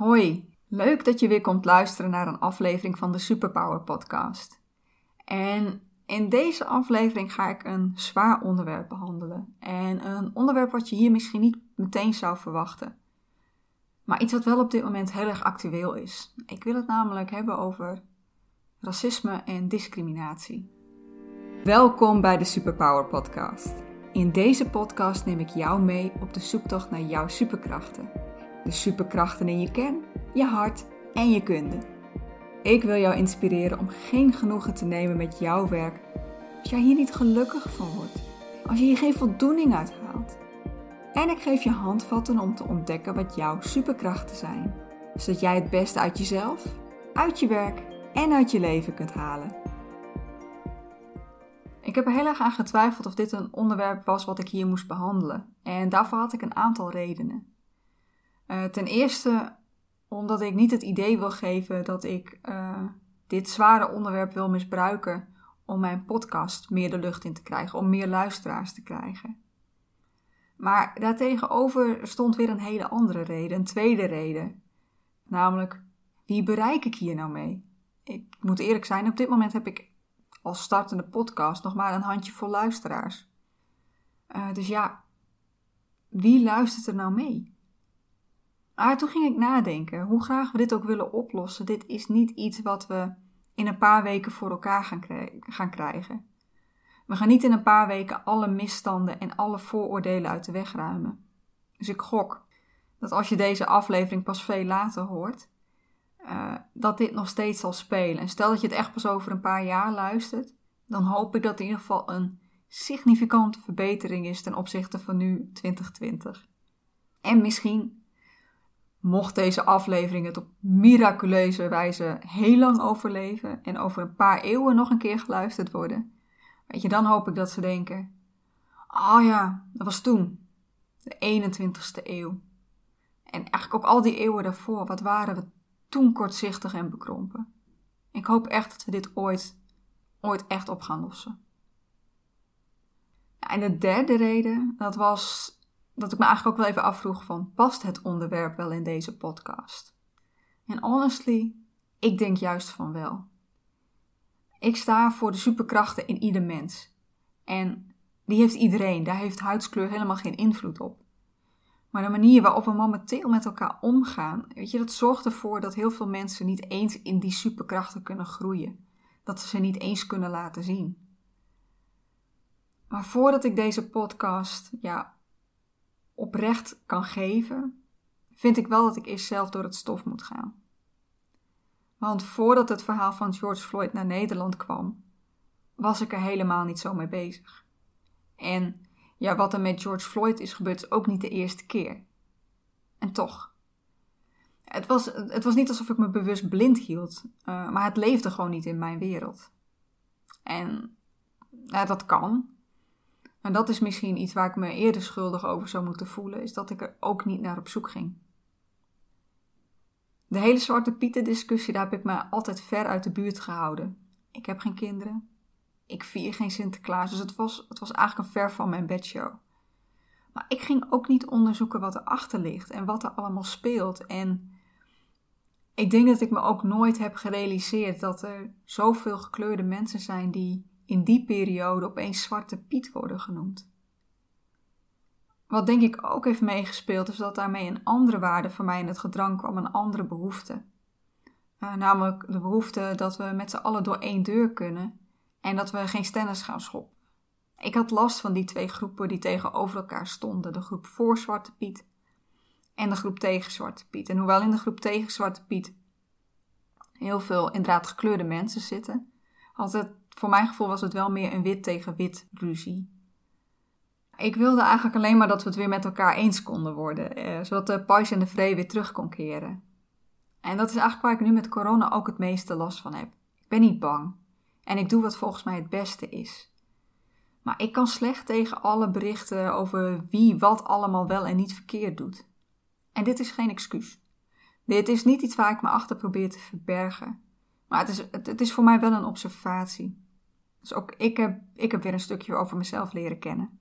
Hoi, leuk dat je weer komt luisteren naar een aflevering van de Superpower Podcast. En in deze aflevering ga ik een zwaar onderwerp behandelen. En een onderwerp wat je hier misschien niet meteen zou verwachten. Maar iets wat wel op dit moment heel erg actueel is. Ik wil het namelijk hebben over racisme en discriminatie. Welkom bij de Superpower Podcast. In deze podcast neem ik jou mee op de zoektocht naar jouw superkrachten. De superkrachten in je kern, je hart en je kunde. Ik wil jou inspireren om geen genoegen te nemen met jouw werk als jij hier niet gelukkig van wordt, als je hier geen voldoening uit haalt. En ik geef je handvatten om te ontdekken wat jouw superkrachten zijn, zodat jij het beste uit jezelf, uit je werk en uit je leven kunt halen. Ik heb er heel erg aan getwijfeld of dit een onderwerp was wat ik hier moest behandelen. En daarvoor had ik een aantal redenen. Uh, ten eerste omdat ik niet het idee wil geven dat ik uh, dit zware onderwerp wil misbruiken om mijn podcast meer de lucht in te krijgen, om meer luisteraars te krijgen. Maar daartegenover stond weer een hele andere reden, een tweede reden. Namelijk, wie bereik ik hier nou mee? Ik moet eerlijk zijn, op dit moment heb ik als startende podcast nog maar een handjevol luisteraars. Uh, dus ja, wie luistert er nou mee? Maar toen ging ik nadenken, hoe graag we dit ook willen oplossen, dit is niet iets wat we in een paar weken voor elkaar gaan, gaan krijgen. We gaan niet in een paar weken alle misstanden en alle vooroordelen uit de weg ruimen. Dus ik gok dat als je deze aflevering pas veel later hoort, uh, dat dit nog steeds zal spelen. En stel dat je het echt pas over een paar jaar luistert, dan hoop ik dat het in ieder geval een significante verbetering is ten opzichte van nu 2020. En misschien, mocht deze aflevering het op miraculeuze wijze heel lang overleven en over een paar eeuwen nog een keer geluisterd worden, weet je, dan hoop ik dat ze denken: oh ja, dat was toen, de 21ste eeuw. En eigenlijk ook al die eeuwen daarvoor, wat waren we toen kortzichtig en bekrompen. Ik hoop echt dat we dit ooit, ooit echt op gaan lossen. en de derde reden, dat was dat ik me eigenlijk ook wel even afvroeg van, past het onderwerp wel in deze podcast? En honestly, ik denk juist van wel. Ik sta voor de superkrachten in ieder mens. En die heeft iedereen, daar heeft huidskleur helemaal geen invloed op. Maar de manier waarop we momenteel met elkaar omgaan, weet je, dat zorgt ervoor dat heel veel mensen niet eens in die superkrachten kunnen groeien. Dat ze ze niet eens kunnen laten zien. Maar voordat ik deze podcast ja, oprecht kan geven, vind ik wel dat ik eerst zelf door het stof moet gaan. Want voordat het verhaal van George Floyd naar Nederland kwam, was ik er helemaal niet zo mee bezig. En ja, wat er met George Floyd is gebeurd, is ook niet de eerste keer. En toch. Het was, het was niet alsof ik me bewust blind hield, uh, maar het leefde gewoon niet in mijn wereld. En ja, dat kan. En dat is misschien iets waar ik me eerder schuldig over zou moeten voelen, is dat ik er ook niet naar op zoek ging. De hele Zwarte Pieten discussie, daar heb ik me altijd ver uit de buurt gehouden. Ik heb geen kinderen ik vier geen Sinterklaas, dus het was, het was eigenlijk een ver van mijn bedshow. Maar ik ging ook niet onderzoeken wat erachter ligt en wat er allemaal speelt. En ik denk dat ik me ook nooit heb gerealiseerd dat er zoveel gekleurde mensen zijn die in die periode opeens Zwarte Piet worden genoemd. Wat denk ik ook heeft meegespeeld, is dat daarmee een andere waarde voor mij in het gedrang kwam, een andere behoefte. Uh, namelijk de behoefte dat we met z'n allen door één deur kunnen en dat we geen stennis gaan schoppen. Ik had last van die twee groepen die tegenover elkaar stonden: de groep voor Zwarte Piet en de groep tegen Zwarte Piet. En hoewel in de groep tegen Zwarte Piet heel veel inderdaad gekleurde mensen zitten, had het, voor mijn gevoel was het wel meer een wit tegen wit ruzie. Ik wilde eigenlijk alleen maar dat we het weer met elkaar eens konden worden, eh, zodat de pais en de vrede weer terug kon keren. En dat is eigenlijk waar ik nu met corona ook het meeste last van heb. Ik ben niet bang. En ik doe wat volgens mij het beste is. Maar ik kan slecht tegen alle berichten over wie wat allemaal wel en niet verkeerd doet. En dit is geen excuus. Dit is niet iets waar ik me achter probeer te verbergen. Maar het is, het, is voor mij wel een observatie. Dus ook ik heb, ik heb weer een stukje over mezelf leren kennen.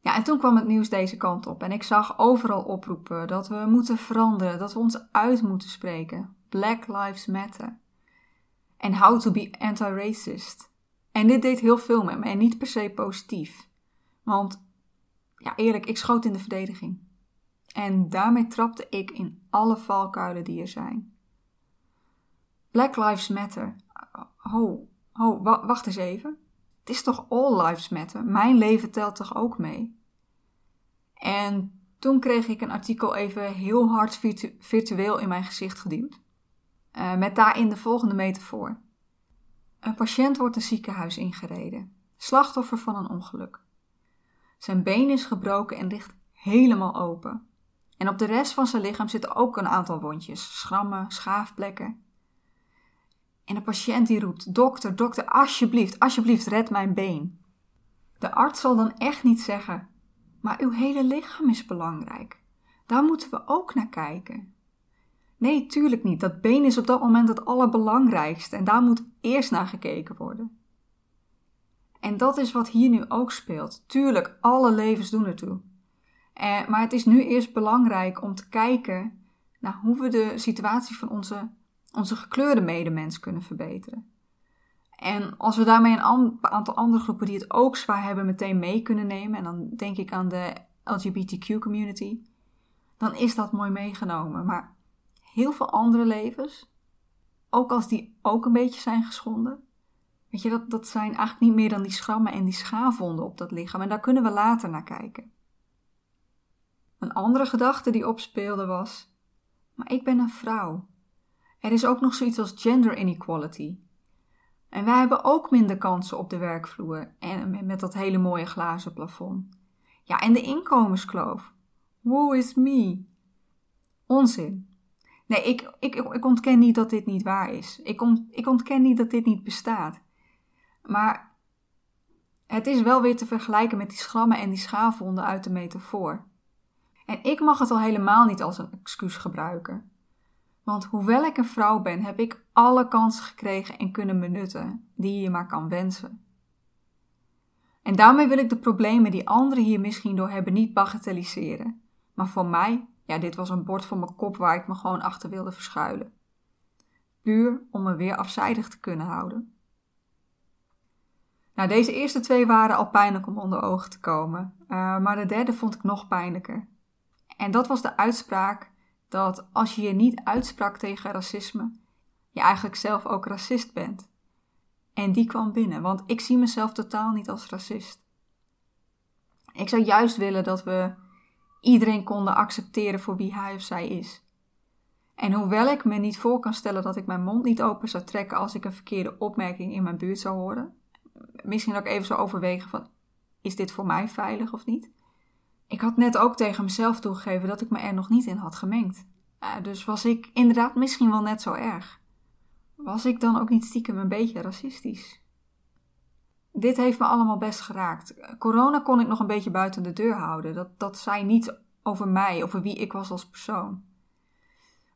Ja, en toen kwam het nieuws deze kant op en ik zag overal oproepen dat we moeten veranderen, dat we ons uit moeten spreken. Black Lives Matter. En how to be anti-racist. En dit deed heel veel met me en niet per se positief. Want, ja eerlijk, ik schoot in de verdediging. En daarmee trapte ik in alle valkuilen die er zijn. Black Lives Matter. Ho, ho, wacht eens even. Het is toch all lives matter? Mijn leven telt toch ook mee? En toen kreeg ik een artikel even heel hard virtueel in mijn gezicht geduwd. Uh, met daarin de volgende metafoor. Een patiënt wordt een ziekenhuis ingereden, slachtoffer van een ongeluk. Zijn been is gebroken en ligt helemaal open. En op de rest van zijn lichaam zitten ook een aantal wondjes, schrammen, schaafplekken. En de patiënt die roept: Dokter, dokter, alsjeblieft, alsjeblieft, red mijn been. De arts zal dan echt niet zeggen: Maar uw hele lichaam is belangrijk. Daar moeten we ook naar kijken. Nee, tuurlijk niet. Dat been is op dat moment het allerbelangrijkste en daar moet eerst naar gekeken worden. En dat is wat hier nu ook speelt. Tuurlijk, alle levens doen ertoe. Eh, maar het is nu eerst belangrijk om te kijken naar hoe we de situatie van onze, onze gekleurde medemens kunnen verbeteren. En als we daarmee een aantal andere groepen die het ook zwaar hebben meteen mee kunnen nemen, en dan denk ik aan de LGBTQ community, dan is dat mooi meegenomen. Maar heel veel andere levens, ook als die ook een beetje zijn geschonden, weet je, dat, dat zijn eigenlijk niet meer dan die schrammen en die schaafwonden op dat lichaam. En daar kunnen we later naar kijken. Een andere gedachte die opspeelde was: maar ik ben een vrouw. Er is ook nog zoiets als gender inequality. En wij hebben ook minder kansen op de werkvloer en met dat hele mooie glazen plafond. Ja, en de inkomenskloof. Who is me? Onzin. Nee, ik, ik, ik ontken niet dat dit niet waar is. Ik, ik ontken niet dat dit niet bestaat. Maar het is wel weer te vergelijken met die schrammen en die schaafwonden uit de metafoor. En ik mag het al helemaal niet als een excuus gebruiken. Want hoewel ik een vrouw ben, heb ik alle kansen gekregen en kunnen benutten die je maar kan wensen. En daarmee wil ik de problemen die anderen hier misschien door hebben niet bagatelliseren. Maar voor mij, ja, dit was een bord voor mijn kop waar ik me gewoon achter wilde verschuilen. Puur om me weer afzijdig te kunnen houden. Nou, deze eerste twee waren al pijnlijk om onder ogen te komen, uh, maar de derde vond ik nog pijnlijker. En dat was de uitspraak dat als je je niet uitsprak tegen racisme, je eigenlijk zelf ook racist bent. En die kwam binnen, want ik zie mezelf totaal niet als racist. Ik zou juist willen dat we iedereen konden accepteren voor wie hij of zij is. En hoewel ik me niet voor kan stellen dat ik mijn mond niet open zou trekken als ik een verkeerde opmerking in mijn buurt zou horen, misschien ook even zou overwegen van, is dit voor mij veilig of niet? Ik had net ook tegen mezelf toegegeven dat ik me er nog niet in had gemengd. Dus was ik inderdaad misschien wel net zo erg. Was ik dan ook niet stiekem een beetje racistisch? Dit heeft me allemaal best geraakt. Corona kon ik nog een beetje buiten de deur houden. Dat, dat zei niet over mij, over wie ik was als persoon.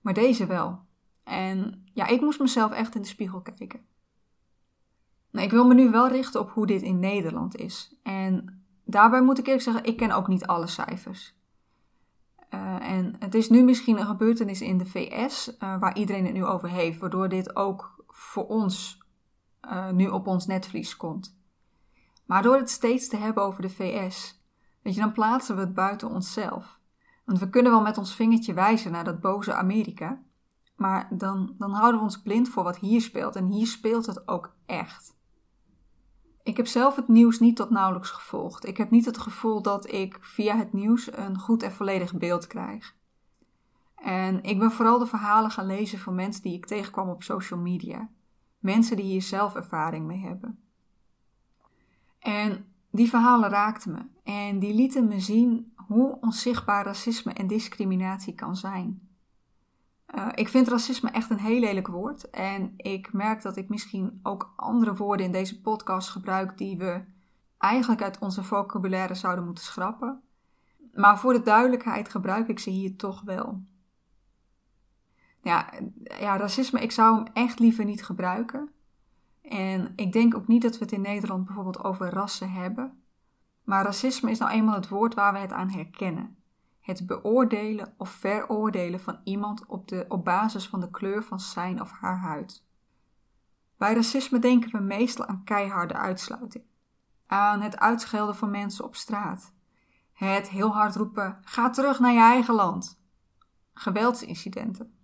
Maar deze wel. En ja, ik moest mezelf echt in de spiegel kijken. Nou, ik wil me nu wel richten op hoe dit in Nederland is. En daarbij moet ik eerlijk zeggen, ik ken ook niet alle cijfers. Uh, en het is nu misschien een gebeurtenis in de VS eh, waar iedereen het nu over heeft, waardoor dit ook voor ons uh, nu op ons netvlies komt. Maar door het steeds te hebben over de VS, dan plaatsen we het buiten onszelf. Want we kunnen wel met ons vingertje wijzen naar dat boze Amerika, maar dan, dan houden we ons blind voor wat hier speelt. En hier speelt het ook echt. Ik heb zelf het nieuws niet tot nauwelijks gevolgd. Ik heb niet het gevoel dat ik via het nieuws een goed en volledig beeld krijg. En ik ben vooral de verhalen gaan lezen van mensen die ik tegenkwam op social media. Mensen die hier zelf ervaring mee hebben. En die verhalen raakten me en die lieten me zien hoe onzichtbaar racisme en discriminatie kan zijn. Uh, ik vind racisme echt een heel lelijk woord. En ik merk dat ik misschien ook andere woorden in deze podcast gebruik die we eigenlijk uit onze vocabulaire zouden moeten schrappen. Maar voor de duidelijkheid gebruik ik ze hier toch wel. Ja, ja, racisme, ik zou hem echt liever niet gebruiken. En ik denk ook niet dat we het in Nederland bijvoorbeeld over rassen hebben. Maar racisme is nou eenmaal het woord waar we het aan herkennen. Het beoordelen of veroordelen van iemand op, de, op basis van de kleur van zijn of haar huid. Bij racisme denken we meestal aan keiharde uitsluiting. Aan het uitschelden van mensen op straat. Het heel hard roepen: ga terug naar je eigen land. Geweldsincidenten.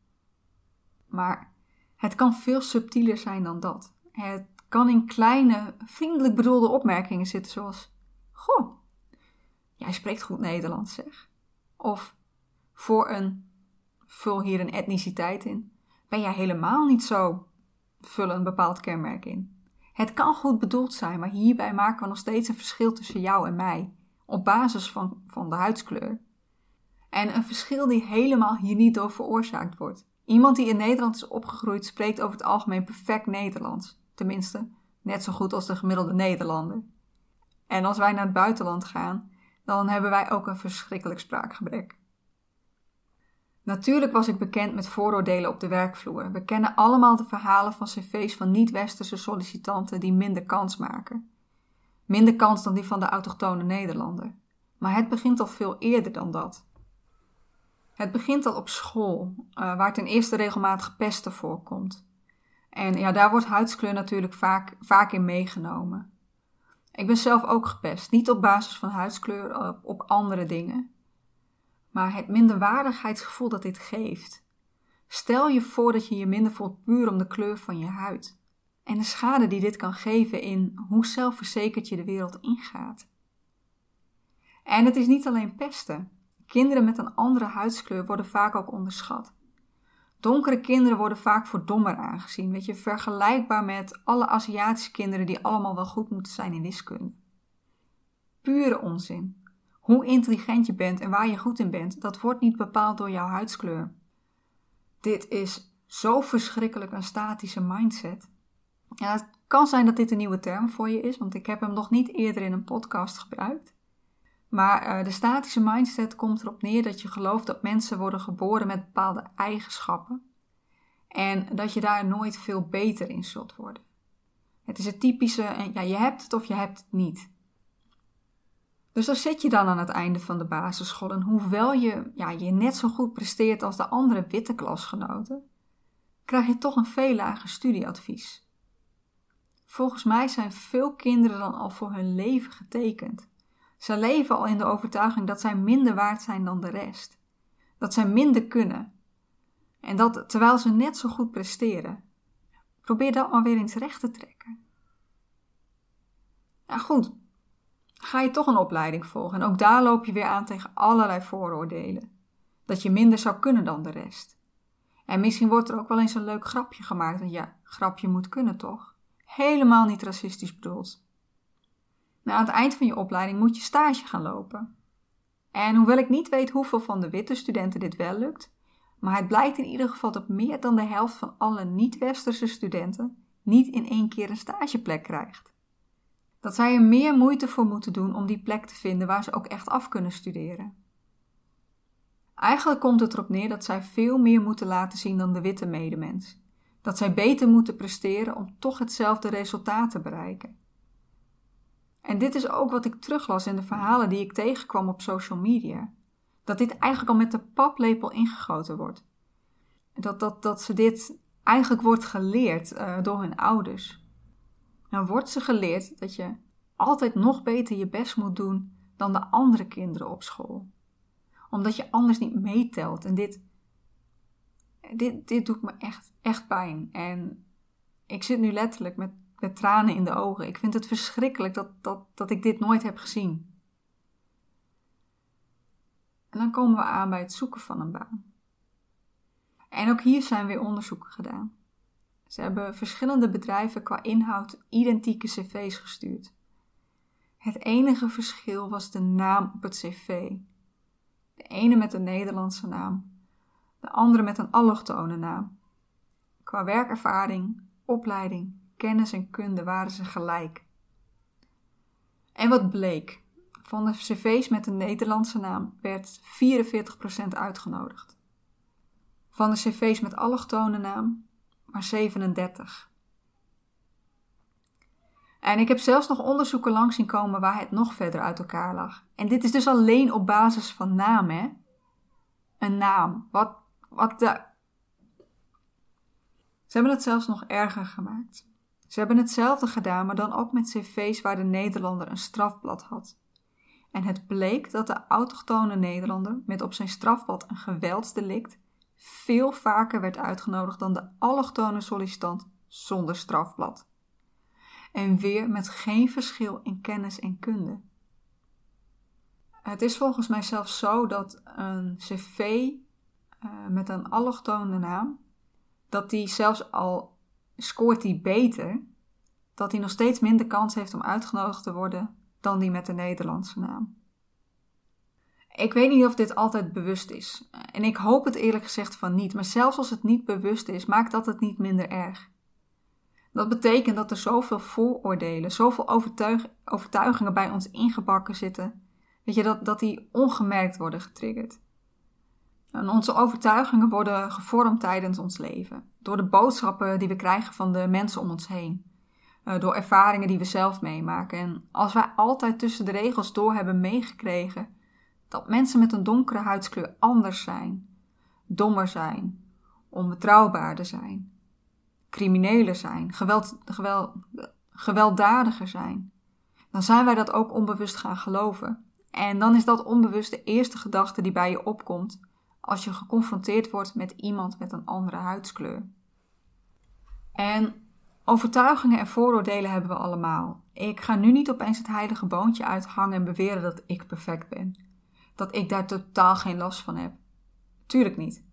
Maar het kan veel subtieler zijn dan dat. Het kan in kleine, vriendelijk bedoelde opmerkingen zitten, zoals: Goh, jij spreekt goed Nederlands, zeg. Of voor een, vul hier een etniciteit in, ben jij helemaal niet zo, vul een bepaald kenmerk in. Het kan goed bedoeld zijn, maar hierbij maken we nog steeds een verschil tussen jou en mij, op basis van, van de huidskleur. En een verschil die helemaal hier niet door veroorzaakt wordt. Iemand die in Nederland is opgegroeid spreekt over het algemeen perfect Nederlands. Tenminste, net zo goed als de gemiddelde Nederlander. En als wij naar het buitenland gaan, dan hebben wij ook een verschrikkelijk spraakgebrek. Natuurlijk was ik bekend met vooroordelen op de werkvloer. We kennen allemaal de verhalen van cv's van niet-westerse sollicitanten die minder kans maken. Minder kans dan die van de autochtone Nederlander. Maar het begint al veel eerder dan dat. Het begint al op school, uh, waar ten eerste regelmatig pesten voorkomt. En ja, daar wordt huidskleur natuurlijk vaak, vaak in meegenomen. Ik ben zelf ook gepest, niet op basis van huidskleur, op, op andere dingen. Maar het minderwaardigheidsgevoel dat dit geeft. Stel je voor dat je je minder voelt puur om de kleur van je huid. En de schade die dit kan geven in hoe zelfverzekerd je de wereld ingaat. En het is niet alleen pesten. Kinderen met een andere huidskleur worden vaak ook onderschat. Donkere kinderen worden vaak voor dommer aangezien, weet je, vergelijkbaar met alle Aziatische kinderen die allemaal wel goed moeten zijn in wiskunde. Pure onzin. Hoe intelligent je bent en waar je goed in bent, dat wordt niet bepaald door jouw huidskleur. Dit is zo verschrikkelijk een statische mindset. Ja, het kan zijn dat dit een nieuwe term voor je is, want ik heb hem nog niet eerder in een podcast gebruikt. Maar uh, de statische mindset komt erop neer dat je gelooft dat mensen worden geboren met bepaalde eigenschappen en dat je daar nooit veel beter in zult worden. Het is het typische, ja, je hebt het of je hebt het niet. Dus dan zit je dan aan het einde van de basisschool en hoewel je, ja, je net zo goed presteert als de andere witte klasgenoten, krijg je toch een veel lager studieadvies. Volgens mij zijn veel kinderen dan al voor hun leven getekend. Ze leven al in de overtuiging dat zij minder waard zijn dan de rest. Dat zij minder kunnen. En dat terwijl ze net zo goed presteren. Probeer dat maar weer eens recht te trekken. Nou goed, ga je toch een opleiding volgen en ook daar loop je weer aan tegen allerlei vooroordelen. Dat je minder zou kunnen dan de rest. En misschien wordt er ook wel eens een leuk grapje gemaakt. Want ja, grapje moet kunnen toch? Helemaal niet racistisch bedoeld. Na aan het eind van je opleiding moet je stage gaan lopen. En hoewel ik niet weet hoeveel van de witte studenten dit wel lukt, maar het blijkt in ieder geval dat meer dan de helft van alle niet-westerse studenten niet in één keer een stageplek krijgt. Dat zij er meer moeite voor moeten doen om die plek te vinden waar ze ook echt af kunnen studeren. Eigenlijk komt het erop neer dat zij veel meer moeten laten zien dan de witte medemens. Dat zij beter moeten presteren om toch hetzelfde resultaat te bereiken. En dit is ook wat ik teruglas in de verhalen die ik tegenkwam op social media. Dat dit eigenlijk al met de paplepel ingegoten wordt. Dat, dat, dat ze dit eigenlijk wordt geleerd uh, door hun ouders. Dan wordt ze geleerd dat je altijd nog beter je best moet doen dan de andere kinderen op school. Omdat je anders niet meetelt. En dit, dit, dit doet me echt, echt pijn. En ik zit nu letterlijk met met tranen in de ogen. Ik vind het verschrikkelijk dat, dat, dat ik dit nooit heb gezien. En dan komen we aan bij het zoeken van een baan. En ook hier zijn weer onderzoeken gedaan. Ze hebben verschillende bedrijven qua inhoud identieke cv's gestuurd. Het enige verschil was de naam op het cv. De ene met een Nederlandse naam, de andere met een allochtone naam. Qua werkervaring, opleiding kennis en kunde waren ze gelijk. En wat bleek? Van de cv's met een Nederlandse naam werd 44% uitgenodigd. Van de cv's met allochtone naam maar 37. En ik heb zelfs nog onderzoeken langs zien komen waar het nog verder uit elkaar lag. En dit is dus alleen op basis van naam, hè? Een naam. Wat, wat de. Ze hebben het zelfs nog erger gemaakt. Ze hebben hetzelfde gedaan, maar dan ook met cv's waar de Nederlander een strafblad had. En het bleek dat de autochtone Nederlander met op zijn strafblad een geweldsdelict veel vaker werd uitgenodigd dan de allochtone sollicitant zonder strafblad. En weer met geen verschil in kennis en kunde. Het is volgens mij zelfs zo dat een cv uh, met een allochtone naam, dat die zelfs al scoort die beter, dat hij nog steeds minder kans heeft om uitgenodigd te worden dan die met de Nederlandse naam. Ik weet niet of dit altijd bewust is. En ik hoop het eerlijk gezegd van niet. Maar zelfs als het niet bewust is, maakt dat het niet minder erg. Dat betekent dat er zoveel vooroordelen, zoveel overtuigingen bij ons ingebakken zitten. Weet je, dat, dat die ongemerkt worden getriggerd. En onze overtuigingen worden gevormd tijdens ons leven. Door de boodschappen die we krijgen van de mensen om ons heen. Eh, door ervaringen die we zelf meemaken. En als wij altijd tussen de regels door hebben meegekregen dat mensen met een donkere huidskleur anders zijn, dommer zijn, onbetrouwbaarder zijn, criminelen zijn, geweld, geweld, gewelddadiger zijn, dan zijn wij dat ook onbewust gaan geloven. En dan is dat onbewust de eerste gedachte die bij je opkomt als je geconfronteerd wordt met iemand met een andere huidskleur. En overtuigingen en vooroordelen hebben we allemaal. Ik ga nu niet opeens het heilige boontje uithangen en beweren dat ik perfect ben dat ik daar totaal geen last van heb. Tuurlijk niet.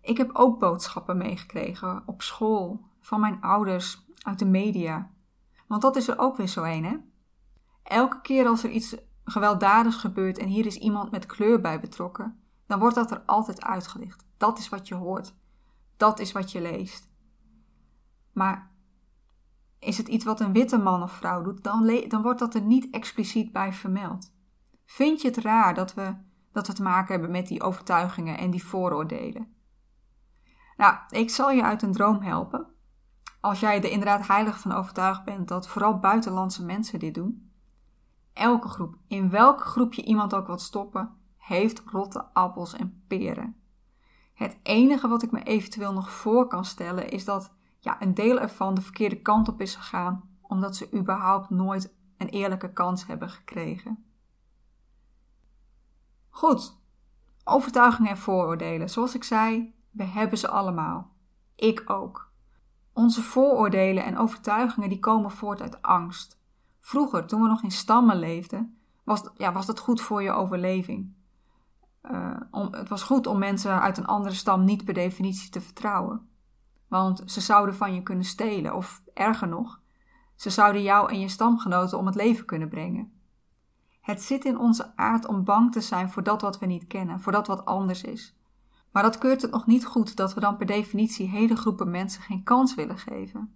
Ik heb ook boodschappen meegekregen op school, van mijn ouders, uit de media. Want dat is er ook weer zo een, hè? Elke keer als er iets gewelddadigs gebeurt en hier is iemand met kleur bij betrokken, dan wordt dat er altijd uitgelicht. Dat is wat je hoort. Dat is wat je leest. Maar is het iets wat een witte man of vrouw doet, dan, dan wordt dat er niet expliciet bij vermeld. Vind je het raar dat we, dat we te maken hebben met die overtuigingen en die vooroordelen? Nou, ik zal je uit een droom helpen. Als jij er inderdaad heilig van overtuigd bent dat vooral buitenlandse mensen dit doen. Elke groep, in welke groep je iemand ook wilt stoppen, heeft rotte appels en peren. Het enige wat ik me eventueel nog voor kan stellen is dat ja, een deel ervan de verkeerde kant op is gegaan, omdat ze überhaupt nooit een eerlijke kans hebben gekregen. Goed, overtuigingen en vooroordelen. Zoals ik zei, we hebben ze allemaal. Ik ook. Onze vooroordelen en overtuigingen die komen voort uit angst. Vroeger, toen we nog in stammen leefden, was, ja, was dat goed voor je overleving. Uh, om, het was goed om mensen uit een andere stam niet per definitie te vertrouwen. Want ze zouden van je kunnen stelen, of erger nog, ze zouden jou en je stamgenoten om het leven kunnen brengen. Het zit in onze aard om bang te zijn voor dat wat we niet kennen, voor dat wat anders is. Maar dat keurt het nog niet goed dat we dan per definitie hele groepen mensen geen kans willen geven.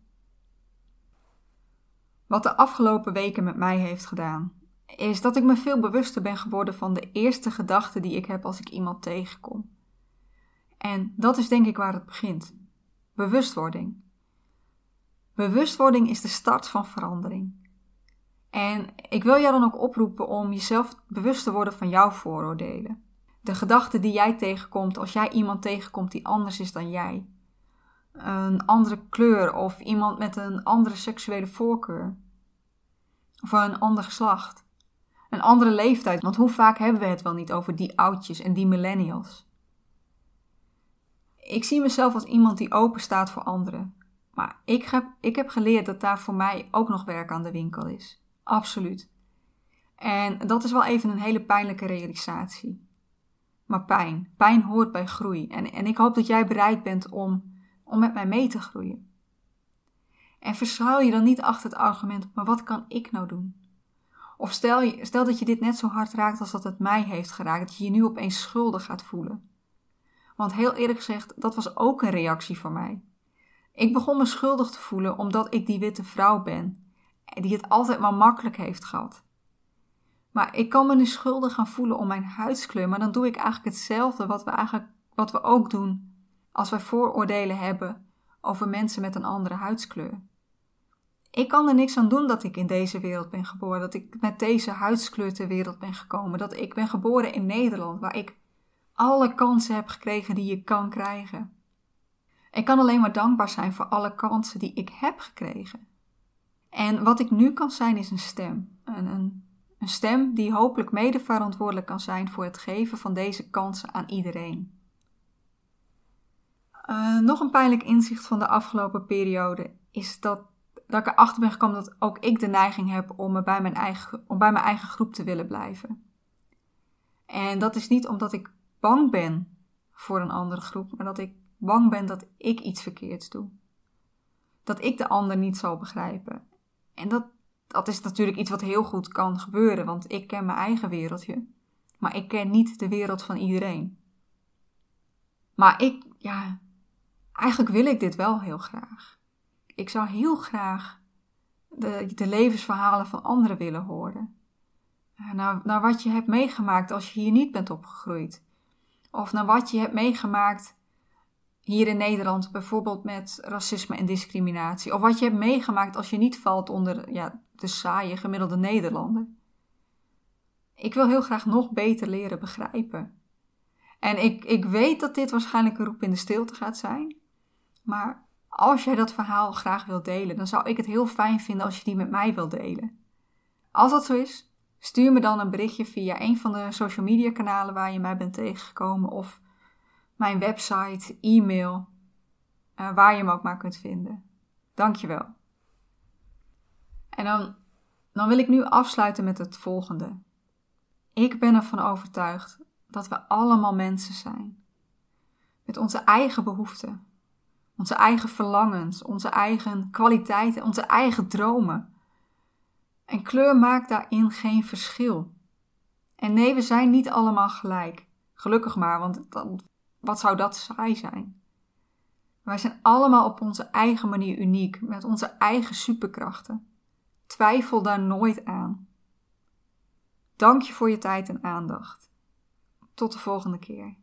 Wat de afgelopen weken met mij heeft gedaan, is dat ik me veel bewuster ben geworden van de eerste gedachte die ik heb als ik iemand tegenkom. En dat is denk ik waar het begint: bewustwording. Bewustwording is de start van verandering. En ik wil jou dan ook oproepen om jezelf bewust te worden van jouw vooroordelen. De gedachten die jij tegenkomt als jij iemand tegenkomt die anders is dan jij. Een andere kleur of iemand met een andere seksuele voorkeur. Of een ander geslacht. Andere leeftijd, want hoe vaak hebben we het wel niet over die oudjes en die millennials? Ik zie mezelf als iemand die open staat voor anderen. Maar ik heb, ik heb geleerd dat daar voor mij ook nog werk aan de winkel is. Absoluut. En dat is wel even een hele pijnlijke realisatie. Maar pijn. Pijn hoort bij groei. En, en ik hoop dat jij bereid bent om, om met mij mee te groeien. En verschuil je dan niet achter het argument, maar wat kan ik nou doen? Of stel, stel dat je dit net zo hard raakt als dat het mij heeft geraakt, dat je je nu opeens schuldig gaat voelen. Want heel eerlijk gezegd, dat was ook een reactie voor mij. Ik begon me schuldig te voelen omdat ik die witte vrouw ben die het altijd maar makkelijk heeft gehad. Maar ik kan me nu schuldig gaan voelen om mijn huidskleur, maar dan doe ik eigenlijk hetzelfde wat we, eigenlijk, wat we ook doen als wij vooroordelen hebben over mensen met een andere huidskleur. Ik kan er niks aan doen dat ik in deze wereld ben geboren, dat ik met deze huidskleur ter wereld ben gekomen, dat ik ben geboren in Nederland, waar ik alle kansen heb gekregen die je kan krijgen. Ik kan alleen maar dankbaar zijn voor alle kansen die ik heb gekregen. En wat ik nu kan zijn is een stem. Een, een, een stem die hopelijk mede verantwoordelijk kan zijn voor het geven van deze kansen aan iedereen. Uh, nog een pijnlijk inzicht van de afgelopen periode is dat, dat ik erachter ben gekomen dat ook ik de neiging heb om, bij mijn eigen, om bij mijn eigen groep te willen blijven. En dat is niet omdat ik bang ben voor een andere groep, maar dat ik bang ben dat ik iets verkeerds doe. Dat ik de ander niet zal begrijpen. En dat, dat is natuurlijk iets wat heel goed kan gebeuren, want ik ken mijn eigen wereldje. Maar ik ken niet de wereld van iedereen. Maar ik, ja, eigenlijk wil ik dit wel heel graag. Ik zou heel graag de, de levensverhalen van anderen willen horen. Naar, naar wat je hebt meegemaakt als je hier niet bent opgegroeid. Of naar wat je hebt meegemaakt hier in Nederland, bijvoorbeeld met racisme en discriminatie. Of wat je hebt meegemaakt als je niet valt onder ja, de saaie gemiddelde Nederlander. Ik wil heel graag nog beter leren begrijpen. En ik, ik weet dat dit waarschijnlijk een roep in de stilte gaat zijn. Maar als jij dat verhaal graag wilt delen, dan zou ik het heel fijn vinden als je die met mij wilt delen. Als dat zo is, stuur me dan een berichtje via een van de social media kanalen waar je mij bent tegengekomen of mijn website, e-mail, uh, waar je me ook maar kunt vinden. Dankjewel. En dan, dan wil ik nu afsluiten met het volgende. Ik ben ervan overtuigd dat we allemaal mensen zijn. Met onze eigen behoeften, onze eigen verlangens, onze eigen kwaliteiten, onze eigen dromen. En kleur maakt daarin geen verschil. En nee, we zijn niet allemaal gelijk. Gelukkig maar, want wat zou dat saai zijn? Wij zijn allemaal op onze eigen manier uniek, met onze eigen superkrachten. Twijfel daar nooit aan. Dank je voor je tijd en aandacht. Tot de volgende keer.